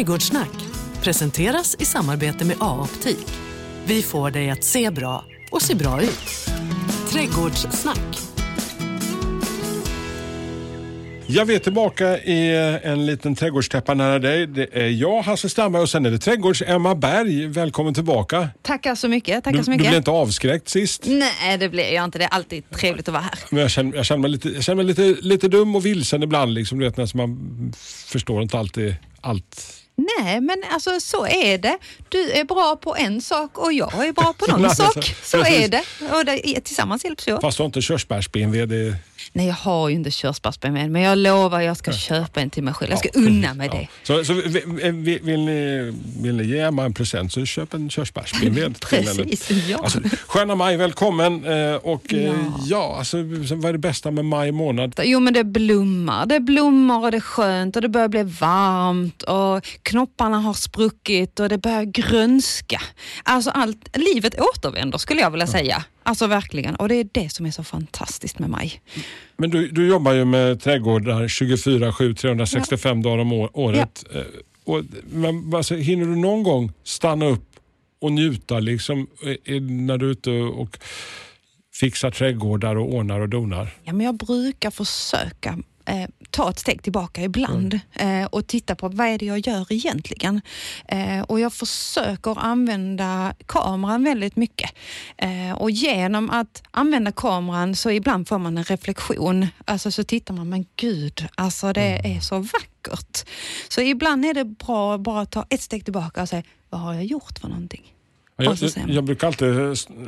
Trädgårdssnack presenteras i samarbete med A-optik. Vi får dig att se bra och se bra ut. Trädgårdssnack. Jag är tillbaka i en liten trädgårdstäppa nära dig. Det är jag, Hasse Stamberg och sen är det trädgårds-Emma Berg. Välkommen tillbaka. Tackar så mycket. Tackar Du, så du mycket. blev inte avskräckt sist. Nej, det blir jag inte. Det är alltid trevligt att vara här. Men jag känner, jag känner mig, lite, jag känner mig lite, lite dum och vilsen ibland. Liksom, du vet, när man förstår inte alltid allt. Nej, men alltså så är det. Du är bra på en sak och jag är bra på någon sak. Så är det. Och det, tillsammans hjälps vi åt. Fast du har inte körsbärs-BMW. Nej, jag har ju inte körsbärsben med men jag lovar jag ska köpa en till mig själv. Jag ska unna mig det. Så, så vill, vill, ni, vill ni ge Emma en present så köp en körsbärs-BMW. Precis, ja. Alltså, sköna maj, välkommen. Eh, Och, eh, Ja. ja, alltså, vad är det bästa med maj månad? Jo men det blommar. Det blommar och det är skönt och det börjar bli varmt och knopparna har spruckit och det börjar grönska. Alltså allt, livet återvänder skulle jag vilja säga. Alltså verkligen. Och det är det som är så fantastiskt med maj. Men du, du jobbar ju med trädgårdar 24-7, 365 dagar om året. Eh, Och, men, alltså, hinner du någon gång stanna upp och njuta liksom, när du är ute och fixar trädgårdar och ordnar och donar? Ja, men jag brukar försöka eh, ta ett steg tillbaka ibland eh, och titta på vad är det jag gör egentligen. Eh, och jag försöker använda kameran väldigt mycket. Eh, och genom att använda kameran så ibland får man en reflektion. Alltså så tittar man, men gud, alltså det är så vackert. Så ibland är det bra bara att ta ett steg tillbaka och säga, vad har jag gjort för någonting? Jag, jag, jag brukar alltid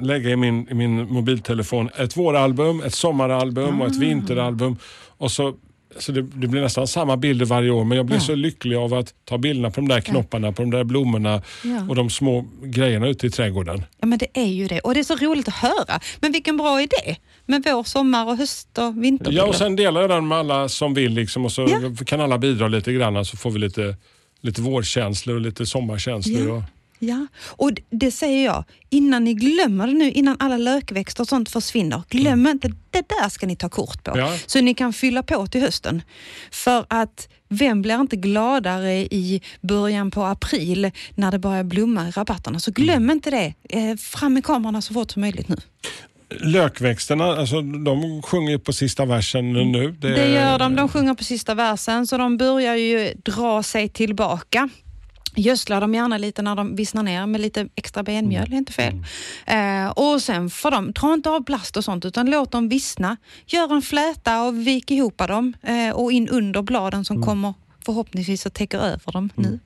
lägga i min, i min mobiltelefon ett våralbum, ett sommaralbum och ett Ah. vinteralbum. Och så, så det, det blir nästan samma bilder varje år men jag blir Ja. så lycklig av att ta bilderna på de där knopparna, på de där blommorna Ja. och de små grejerna ute i trädgården. Ja, men det är ju det. Och det är så roligt att höra. Men vilken bra idé med vår, sommar och höst och vinterbilder. Ja, och sen delar jag den med alla som vill liksom, och så Ja. kan alla bidra lite grann så får vi lite, lite vårkänslor och lite sommarkänslor. Ja. Och, Ja, och det säger jag. Innan ni glömmer det nu, innan alla lökväxter och sånt försvinner. Glöm inte, det där ska ni ta kort på. Ja. Så ni kan fylla på till hösten. För att vem blir inte gladare i början på april när det börjar blomma i rabatterna? Så glöm inte det. Eh, Fram med kamerorna så fort som möjligt nu. lökväxterna, alltså, de sjunger ju på sista versen nu. Det gör de. De sjunger på sista versen så de börjar ju dra sig tillbaka. Gödsla dem gärna lite när de vissnar ner med lite extra benmjöl, det är inte fel. Eh, och sen får de, dra inte av blast och sånt utan låt dem vissna. Gör en fläta och vik ihop dem eh, och in under bladen som kommer förhoppningsvis att täcka över dem nu.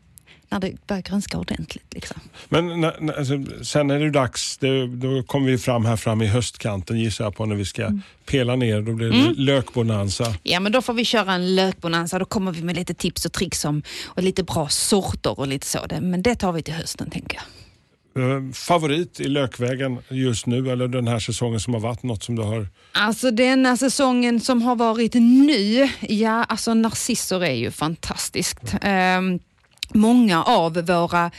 När det börjar grönska ordentligt. Liksom. Men när, när, alltså, sen är det dags, det, då kommer vi fram här fram i höstkanten gissar jag på när vi ska Mm. pela ner. Då blir det lökbonanza. Ja, men då får vi köra en lökbonanza. Då kommer vi med lite tips och tricks om, och lite bra sorter och lite så. Men det tar vi till hösten, tänker jag. Eh, favorit i lökvägen just nu eller den här säsongen som har varit? Något som du har... Alltså denna säsongen som har varit nu, ja alltså narcisser är ju fantastiskt. Ehm, många av våra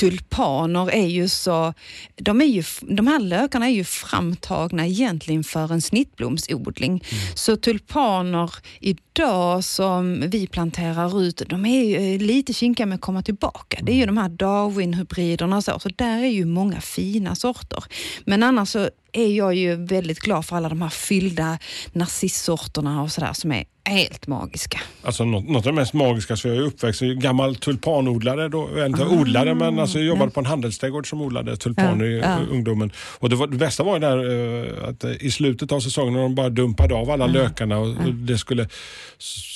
tulpaner är ju så, de, är ju, de här lökarna är ju framtagna egentligen för en snittblomsodling. Så tulpaner idag som vi planterar ut, de är ju lite kinkiga med att komma tillbaka. Det är ju de här Darwin-hybriderna och så, så där är ju många fina sorter. Men annars så är jag ju väldigt glad för alla de här fyllda narcissorterna och sådär som är helt magiska. Alltså något, något av det mest magiska, så jag är uppväxt som gammal tulpanodlare. Då, inte Ah, odlare, men alltså jag jobbade på en handelsträdgård som odlade tulpaner Ja, i ja. uh, ungdomen. Och det, var, det bästa var ju där uh, att uh, i slutet av säsongen när de bara dumpade av alla lökarna och, och det skulle,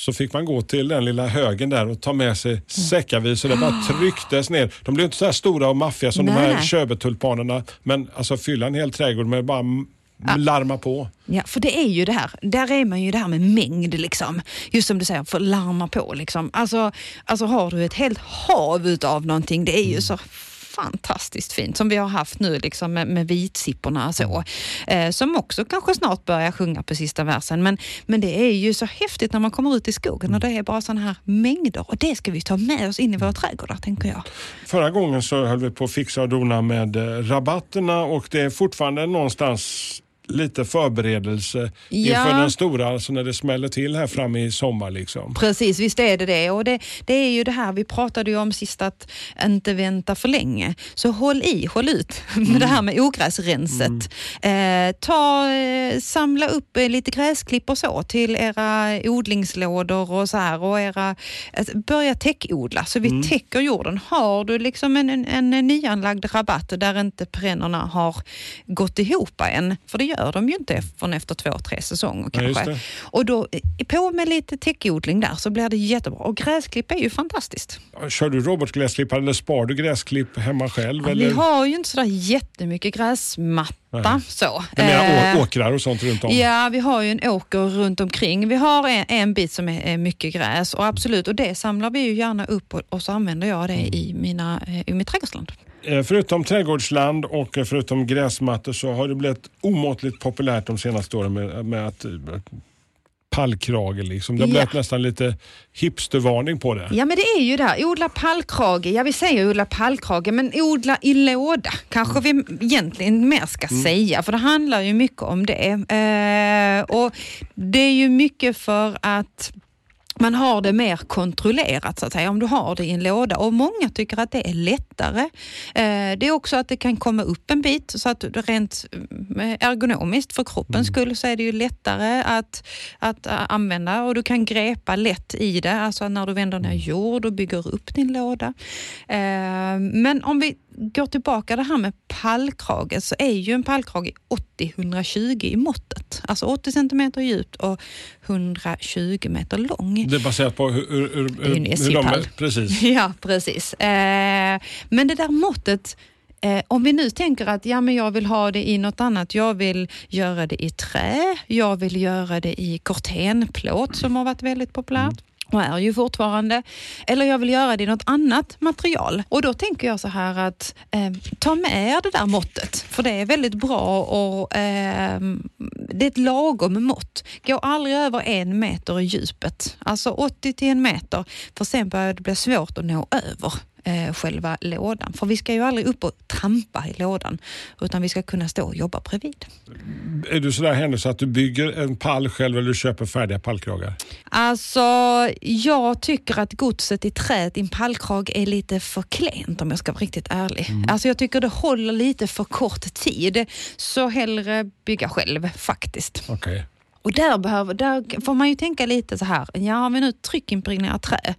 så fick man gå till den lilla högen där och ta med sig säckavis så det bara trycktes ner. De blev inte så här stora och maffiga som de Nej, här nej. köbetulpanerna, men alltså fylla en hel trädgård med bara m- larma på. Ja, för det är ju det här, där är man ju det här med mängd liksom. Just som du säger, för larma på liksom. Alltså, alltså har du ett helt hav utav någonting, det är ju så fantastiskt fint som vi har haft nu liksom med, med vitsipporna och så. Eh, som också kanske snart börjar sjunga på sista versen. Men, men det är ju så häftigt när man kommer ut i skogen och det är bara sådana här mängder och det ska vi ta med oss in i våra trädgårdar tänker jag. Förra gången så höll vi på att fixa och dona med eh, rabatterna och det är fortfarande någonstans lite förberedelse Ja. inför den stora, alltså när det smäller till här framme i sommar. Liksom. Precis, visst är det det. Och det, det är ju det här vi pratade ju om sist, att inte vänta för länge. Så håll i, håll ut med det här med ogräsrenset. Eh, ta, eh, samla upp eh, lite gräsklipp och så till era odlingslådor och så här. Och era, alltså, börja täckodla så vi täcker jorden. Har du liksom en, en, en nyanlagd rabatt där inte perennerna har gått ihop än, för det gör de ju inte från efter två, tre säsonger Ja, kanske. det. Och då eh, på med lite täckodling där så blir det jättebra. Och gräsklipp är ju fantastiskt. Kör du robotgräsklippare eller spar du gräsklipp hemma själv? Ja? Vi har ju inte sådär jättemycket gräsmatta Nej. så. Menar Eh, åkrar och sånt runt om? Ja, vi har ju en åker runt omkring. Vi har en, en bit som är, är mycket gräs och absolut, och det samlar vi ju gärna upp och, och så använder jag det i, mina, eh, i mitt trädgårdsland. Eh, Förutom trädgårdsland och eh, förutom gräsmattor så har det blivit omåttligt populärt de senaste åren med, med att eh, pallkrage. Liksom. Det har Ja. blivit nästan lite hipstervarning på det. Ja men det är ju det odla pallkrage. Ja vi säger odla pallkrage men odla i låda kanske vi egentligen mer ska säga för det handlar ju mycket om det. Eh, och Det är ju mycket för att man har det mer kontrollerat så att säga, om du har det i en låda. Och många tycker att det är lättare. Eh, det är också att det kan komma upp en bit så att du rent eh, ergonomiskt för kroppens skull så är det ju lättare att, att eh, använda och du kan grepa lätt i det, alltså när du vänder ner jord och bygger upp din låda. Men om vi går tillbaka det här med pallkrage så är ju en pallkrage 80-120 i måttet. Alltså 80 centimeter djupt och 120 meter lång. Det är baserat på hur, hur, hur, Det är ju en hur de är. Precis. Ja, precis. Eh, men det där måttet, eh, om vi nu tänker att ja, men jag vill ha det i något annat. Jag vill göra det i trä, jag vill göra det i kortenplåt som har varit väldigt populärt. Och är ju fortfarande. Eller jag vill göra det i något annat material. Och då tänker jag så här att eh, ta med er det där måttet. För det är väldigt bra och eh, det är ett lagom mått. Gå aldrig över en meter i djupet. Alltså 80 till en meter. För sen börjar det bli svårt att nå över eh, själva lådan. För vi ska ju aldrig upp och trampa i lådan. Utan vi ska kunna stå och jobba bredvid. Är du sådär händelse att du bygger en pall själv eller du köper färdiga pallkragar? Alltså, jag tycker att godset i träet i en pallkrag är lite för klent om jag ska vara riktigt ärlig. Alltså jag tycker det håller lite för kort tid. Så hellre bygga själv faktiskt. Okej. Och där, behöver, där får man ju tänka lite så här, ja har vi nu tryckimpregnerat trä,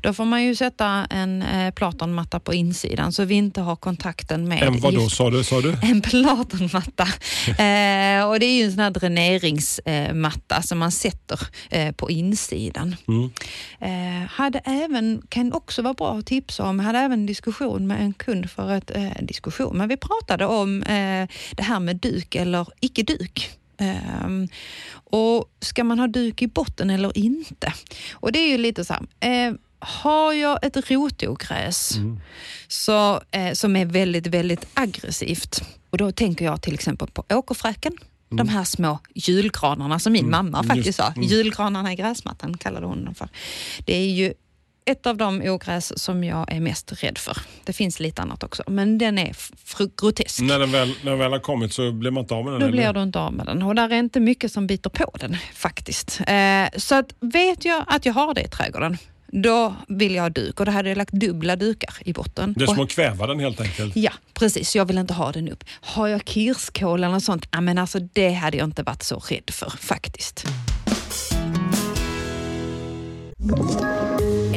då får man ju sätta en eh, platonmatta på insidan så vi inte har kontakten med En vad då gift- sa du? Sa du? en platonmatta. eh, och det är ju en sån här dräneringsmatta som man sätter eh, på insidan. Mm. Eh, hade även, kan också vara bra att tipsa om, hade även en diskussion med en kund för ett, eh, diskussion, men vi pratade om eh, det här med duk eller icke duk. Ehm, och ska man ha duk i botten eller inte? Och det är ju lite så här, eh, har jag ett rotogräs så, eh, som är väldigt, väldigt aggressivt och då tänker jag till exempel på åkerfräken. De här små julgranarna som min mamma faktiskt sa. Julgranarna i gräsmattan kallade hon dem för. Det är ju ett av de ogräs som jag är mest rädd för. Det finns lite annat också, men den är grotesk. När den, väl, när den väl har kommit så blir man inte av med den? Då blir du inte av med den och där är inte mycket som biter på den faktiskt. Eh, så att vet jag att jag har det i trädgården, då vill jag ha duk och då hade jag lagt dubbla dukar i botten. Det är som att kväva den helt enkelt. Ja, precis. Jag vill inte ha den upp. Har jag kirskål eller något sånt, ja, men alltså, det hade jag inte varit så rädd för faktiskt.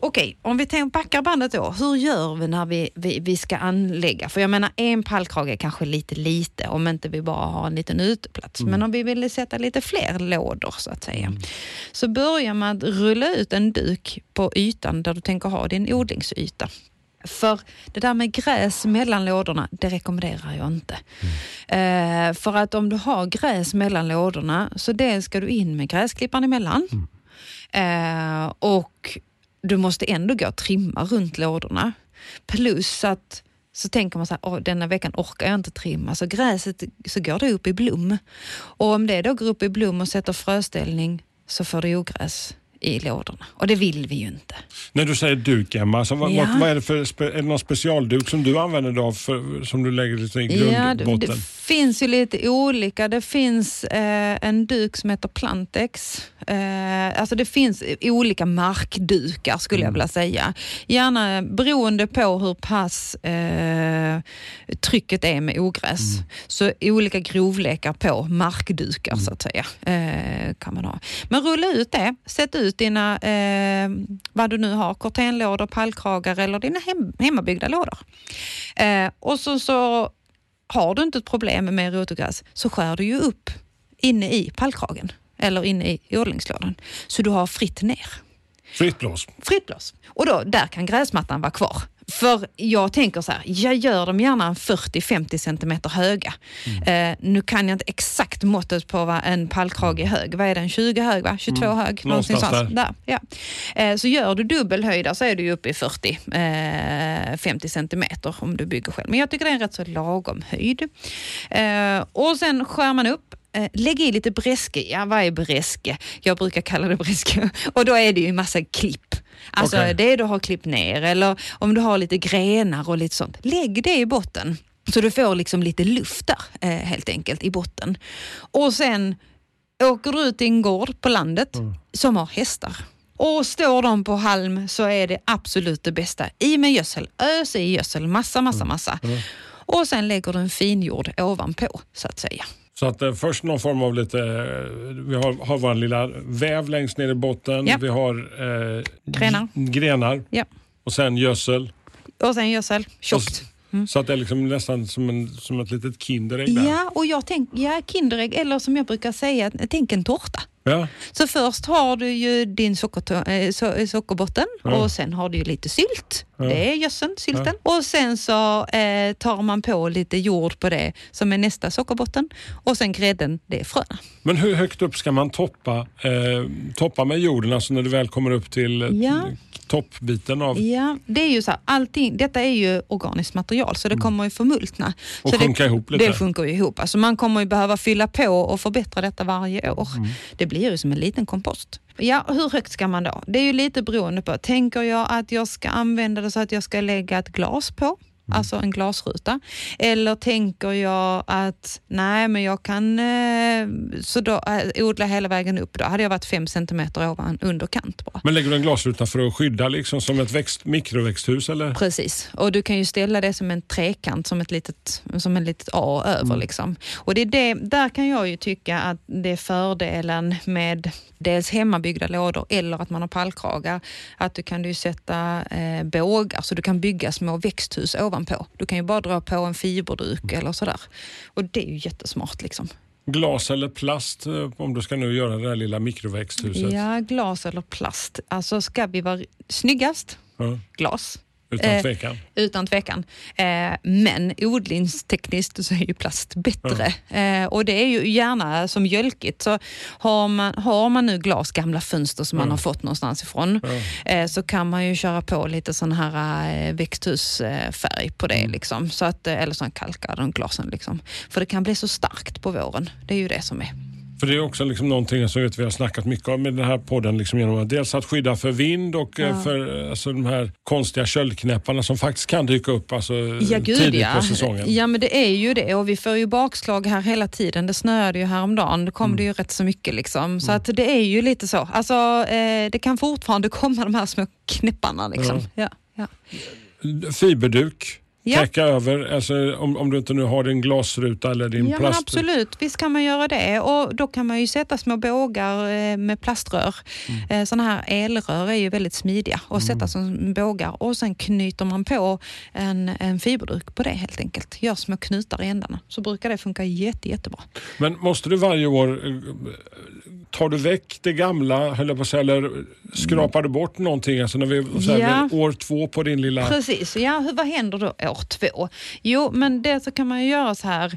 Okej, om vi tänker backar bandet då. Hur gör vi när vi, vi, vi ska anlägga? För jag menar en pallkrage är kanske lite lite om inte vi bara har en liten uteplats. Men om vi vill sätta lite fler lådor så att säga. Så börjar man att rulla ut en duk på ytan där du tänker ha din odlingsyta. För det där med gräs mellan lådorna, det rekommenderar jag inte. Eh, för att om du har gräs mellan lådorna, så dels ska du in med gräsklipparen emellan. Eh, och du måste ändå gå och trimma runt lådorna. Plus att så tänker man så här, denna veckan orkar jag inte trimma. Så gräset så går det upp i blom. Och om det då går upp i blom och sätter fröställning så får det ogräs i lådorna. Och det vill vi ju inte. När du säger duk Emma, så vad, Ja. vad, vad är det för är det någon specialduk som du använder då för, som du lägger lite i Ja, det, grundbotten? det finns ju lite olika. Det finns eh, en duk som heter Plantex. Eh, alltså det finns olika markdukar skulle jag vilja säga. Gärna beroende på hur pass eh, trycket är med ogräs. Så olika grovlekar på markdukar så att säga. Eh, kan man ha. Men rulla ut det. Sätt ut dina, eh, vad du nu har, cortenlådor, pallkragar eller dina hem, hemmabyggda lådor. Eh, och så, så har du inte ett problem med rotogräs så skär du ju upp inne i pallkragen eller inne i odlingslådan. Så du har fritt ner. Fritt blås. Fritt blås. Och då, där kan gräsmattan vara kvar. För jag tänker så här, jag gör dem gärna 40-50 centimeter höga. Eh, nu kan jag inte exakt måttet på vad en pallkrage är hög. Vad är den? 20 hög va? 22 hög? Någonstans sånt. där. ja. eh, så gör du dubbelhöjda så är du uppe i 40, eh, 50 centimeter om du bygger själv. Men jag tycker det är en rätt så lagom höjd. Eh, och sen skär man upp Lägg i lite bräske. Ja, vad är bräske? Jag brukar kalla det bräske. Och då är det ju massa klipp. Alltså Okej. det du har klippt ner eller om du har lite grenar och lite sånt. Lägg det i botten. Så du får liksom lite luft där eh, helt enkelt i botten. Och sen åker du ut i en gård på landet som har hästar. Och står de på halm så är det absolut det bästa. I med gödsel, ös i gödsel, massa, massa, massa. Och sen lägger du en finjord ovanpå så att säga. Så att eh, först någon form av lite, eh, vi har, har vår lilla väv längst ner i botten. Ja. Vi har eh, Grenar. grenar Ja. och sen gödsel. Och sen gödsel, tjockt. Så att det är liksom nästan som, en, som ett litet Kinderägg där. Ja, och jag tänker, ja, Kinderägg, eller som jag brukar säga, tänk en tårta. Ja. Så först har du ju din sockerto- eh, so- sockerbotten och sen har du ju lite sylt. Det är gödseln, sylten. Och sen så eh, tar man på lite jord på det som är nästa sockerbotten. Och sen grädden, det är fröna. Men hur högt upp ska man toppa, eh, toppa med jorden, alltså när du väl kommer upp till eh, Ja. toppbiten av Ja, det är ju så här, allting, detta är ju organiskt material så det kommer ju förmultna. Mm. och så sjunka det, ihop lite? Det sjunker ju ihop. Alltså man kommer ju behöva fylla på och förbättra detta varje år. Mm. Det blir ju som en liten kompost. Ja, hur högt ska man då? Det är ju lite beroende på. Tänker jag att jag ska använda det så att jag ska lägga ett glas på? Mm. Alltså en glasruta. Eller tänker jag att nej, men jag kan eh, så då, eh, odla hela vägen upp. Då hade jag varit fem centimeter ovan under kant bara. Men lägger du en glasruta för att skydda liksom som ett växt, mikroväxthus eller? Precis, och du kan ju ställa det som en trekant, som ett litet, som en litet A över. Liksom. Och det är det, där kan jag ju tycka att det är fördelen med dels hemmabyggda lådor eller att man har pallkragar. Att du kan ju sätta eh, bågar så du kan bygga små växthus ovanpå. Du kan ju bara dra på en fiberduk eller sådär. Och det är ju jättesmart. Liksom. Glas eller plast eh, om du ska nu göra det där lilla mikroväxthuset? Ja, glas eller plast. Alltså ska vi vara snyggast, Ja, glas. Utan Eh, tvekan. Utan tvekan. Eh, men odlingstekniskt så är ju plast bättre. Eh, och det är ju gärna som mjölkigt. Så har man, har man nu glas, gamla fönster som man har fått någonstans ifrån, eh, så kan man ju köra på lite sån här eh, växthusfärg på det. Liksom. Så att, eh, eller sån kalkad glasen. Liksom. För det kan bli så starkt på våren. Det är ju det som är. För det är också liksom någonting som vet vi har snackat mycket om i den här podden. Liksom genom att dels att skydda för vind och eh, för eh, alltså, de här konstiga köldknäpparna som faktiskt kan dyka upp alltså, Ja, gud tidigt ja. på säsongen. Ja, men det är ju det och vi får ju bakslag här hela tiden. Det snöade ju häromdagen. Det kom det ju rätt så mycket liksom. Så att det är ju lite så. Alltså, eh, det kan fortfarande komma de här små knäpparna liksom. Ja. Ja. Fiberduk, Ja. täcka över, alltså, om, om du inte nu har din glasruta eller din Ja, plast. absolut. Visst kan man göra det. Och Då kan man ju sätta små bågar eh, med plaströr. Mm. Sådana här elrör är ju väldigt smidiga och sätta som bågar. Och Sen knyter man på en, en fiberduk på det helt enkelt. Gör små knutar i ändarna. Så brukar det funka jätte, jättebra. Men måste du varje år eh, tar du väck det gamla, höll jag på att säga, eller skrapar du bort någonting? Alltså när vi, så Ja. år två på din lilla... Precis, ja, hur, vad händer då år två? Jo, men det så kan man ju göra så här.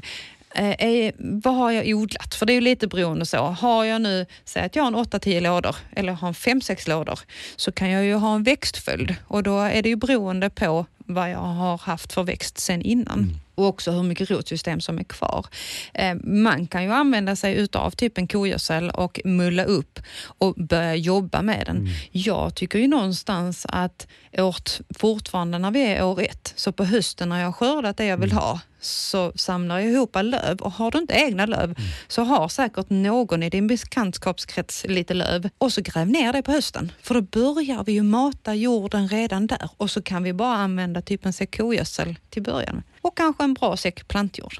Eh, vad har jag odlat? För det är ju lite beroende så. Har jag nu, säg att jag har en 8-10 lådor eller har en 5-6 lådor så kan jag ju ha en växtföljd och då är det ju beroende på vad jag har haft för växt sen innan. Och också hur mycket rotsystem som är kvar. Eh, man kan ju använda sig utav typ en kogödsel och mulla upp och börja jobba med den. Jag tycker ju någonstans att åt, fortfarande när vi är år ett, så på hösten när jag har skördat det jag vill ha, så samlar jag ihop löv och har du inte egna löv så har säkert någon i din bekantskapskrets lite löv och så gräv ner det på hösten. För då börjar vi ju mata jorden redan där och så kan vi bara använda typ en säck kogödsel till början. Och kanske en bra säck plantjord.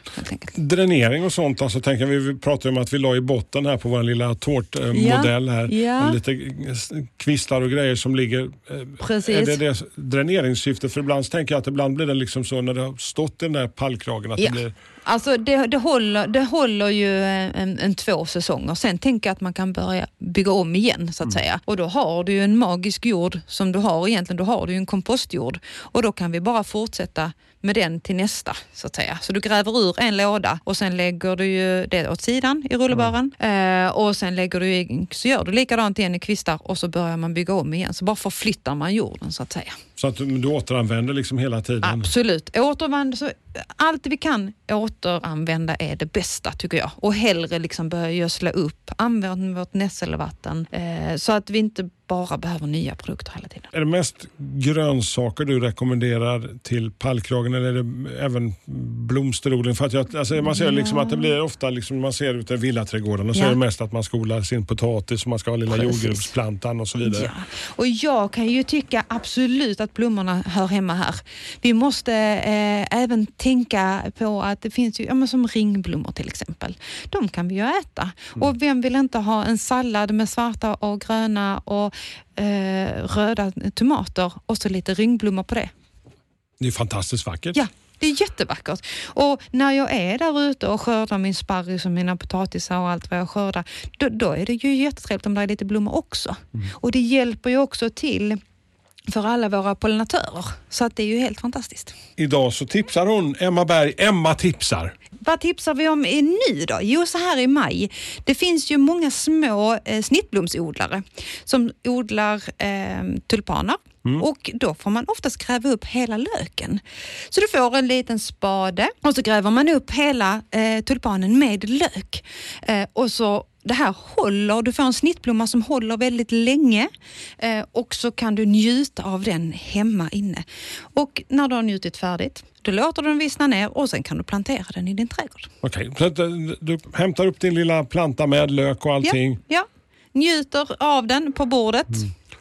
Dränering och sånt, alltså tänker vi, vi pratar ju om att vi la i botten här på vår lilla tårtmodell här. Ja. Och Lite kvistar och grejer som ligger. eh, Precis. Är det det dräneringssyftet? För ibland tänker jag att ibland blir det liksom så när det har stått i den där pallkragen att Ja. det blir Alltså det, det, håller, det håller ju en, en två säsonger. Sen tänker jag att man kan börja bygga om igen så att säga. Och då har du ju en magisk jord som du har egentligen. Då har du ju en kompostjord. Och då kan vi bara fortsätta med den till nästa så att säga. Så du gräver ur en låda och sen lägger du ju det åt sidan i rullebaren. Eh, och sen lägger du så gör du likadant igen i kvistar och så börjar man bygga om igen. Så bara förflyttar man jorden så att säga så att du, återanvänder liksom hela tiden. Absolut. Återanvänder så allt vi kan återanvända är det bästa tycker jag. Och hellre liksom börja gödsla upp, använd vårt nässelvatten eh, så att vi inte bara behöver nya produkter hela tiden. Är det mest grönsaker du rekommenderar till pallkragen eller är det även blomsterodling? För att jag, alltså man ser liksom att det blir ofta, liksom, man ser ute i villaträdgården och så Ja. är det mest att man ska odla sin potatis och man ska ha lilla jordgubbsplantan och så vidare. Ja. Och jag kan ju tycka absolut att blommorna hör hemma här. Vi måste eh, även tänka på att det finns ju, ja, som ringblommor till exempel. De kan vi ju äta. Och vem vill inte ha en sallad med svarta och gröna och eh, röda tomater och så lite ringblommor på det? Det är fantastiskt vackert. Ja, det är jättevackert. Och när jag är där ute och skördar min sparris och mina potatisar och allt vad jag skördar, då, då är det ju jättetrevligt om det är lite blommor också. Och det hjälper ju också till för alla våra pollinatörer. Så att det är ju helt fantastiskt. Idag så tipsar hon, Emma Berg, Emma tipsar. Vad tipsar vi om i nu då? Jo, så här i maj. Det finns ju många små eh, snittblomsodlare som odlar eh, tulpaner och då får man oftast gräva upp hela löken. Så du får en liten spade och så gräver man upp hela eh, tulpanen med lök. Eh, och så det här håller, du får en snittblomma som håller väldigt länge eh, och så kan du njuta av den hemma inne. Och när du har njutit färdigt, då låter du den vissna ner och sen kan du plantera den i din trädgård. Okej, så att, eh, du hämtar upp din lilla planta med lök och allting. Ja, ja. Njuter av den på bordet.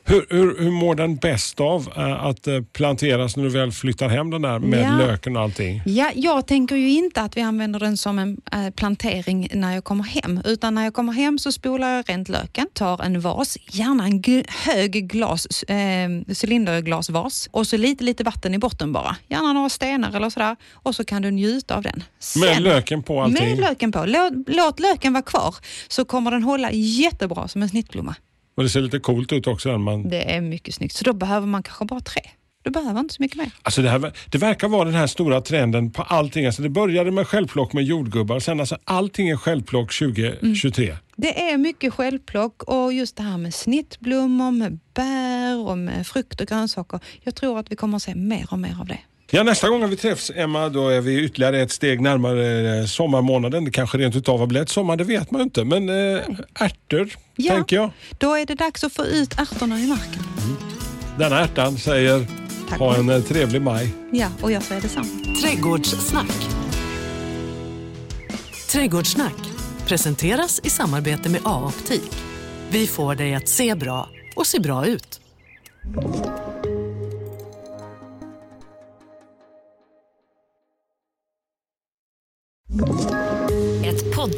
Hur, hur, hur mår den bäst av eh, att eh, planteras när du väl flyttar hem den där med Ja. löken och allting? Ja, jag tänker ju inte att vi använder den som en eh, plantering när jag kommer hem. Utan när jag kommer hem så spolar jag rent löken, tar en vas, gärna en hög glas, eh, cylinderglasvas och så lite, lite vatten i botten bara. Gärna några stenar eller sådär. Och så kan du njuta av den. Med Sen- löken på allting? Med löken på. Låt, låt löken vara kvar så kommer den hålla jättebra som en snittblomma. Och det ser lite coolt ut också. Man, Det är mycket snyggt. Så då behöver man kanske bara tre. Du behöver inte så mycket mer. alltså det, här, det verkar vara den här stora trenden på allting. Alltså det började med självplock med jordgubbar. Sen alltså allting är självplock 2023. Det är mycket självplock och just det här med snittblommor, med bär och med frukt och grönsaker. Jag tror att vi kommer att se mer och mer av det. Ja, nästa gång vi träffas Emma, då är vi ytterligare ett steg närmare eh, sommarmånaden. Det kanske rent utav har blivit sommar, det vet man inte. Men eh, ärtor, Ja. tänker jag. Då är det dags att få ut ärtorna i marken. Denna ärtan säger Tack. ha en eh, trevlig maj. Ja, och jag säger detsamma. Trädgårdssnack. Trädgårdssnack presenteras i samarbete med A-optik. Vi får dig att se bra och se bra ut.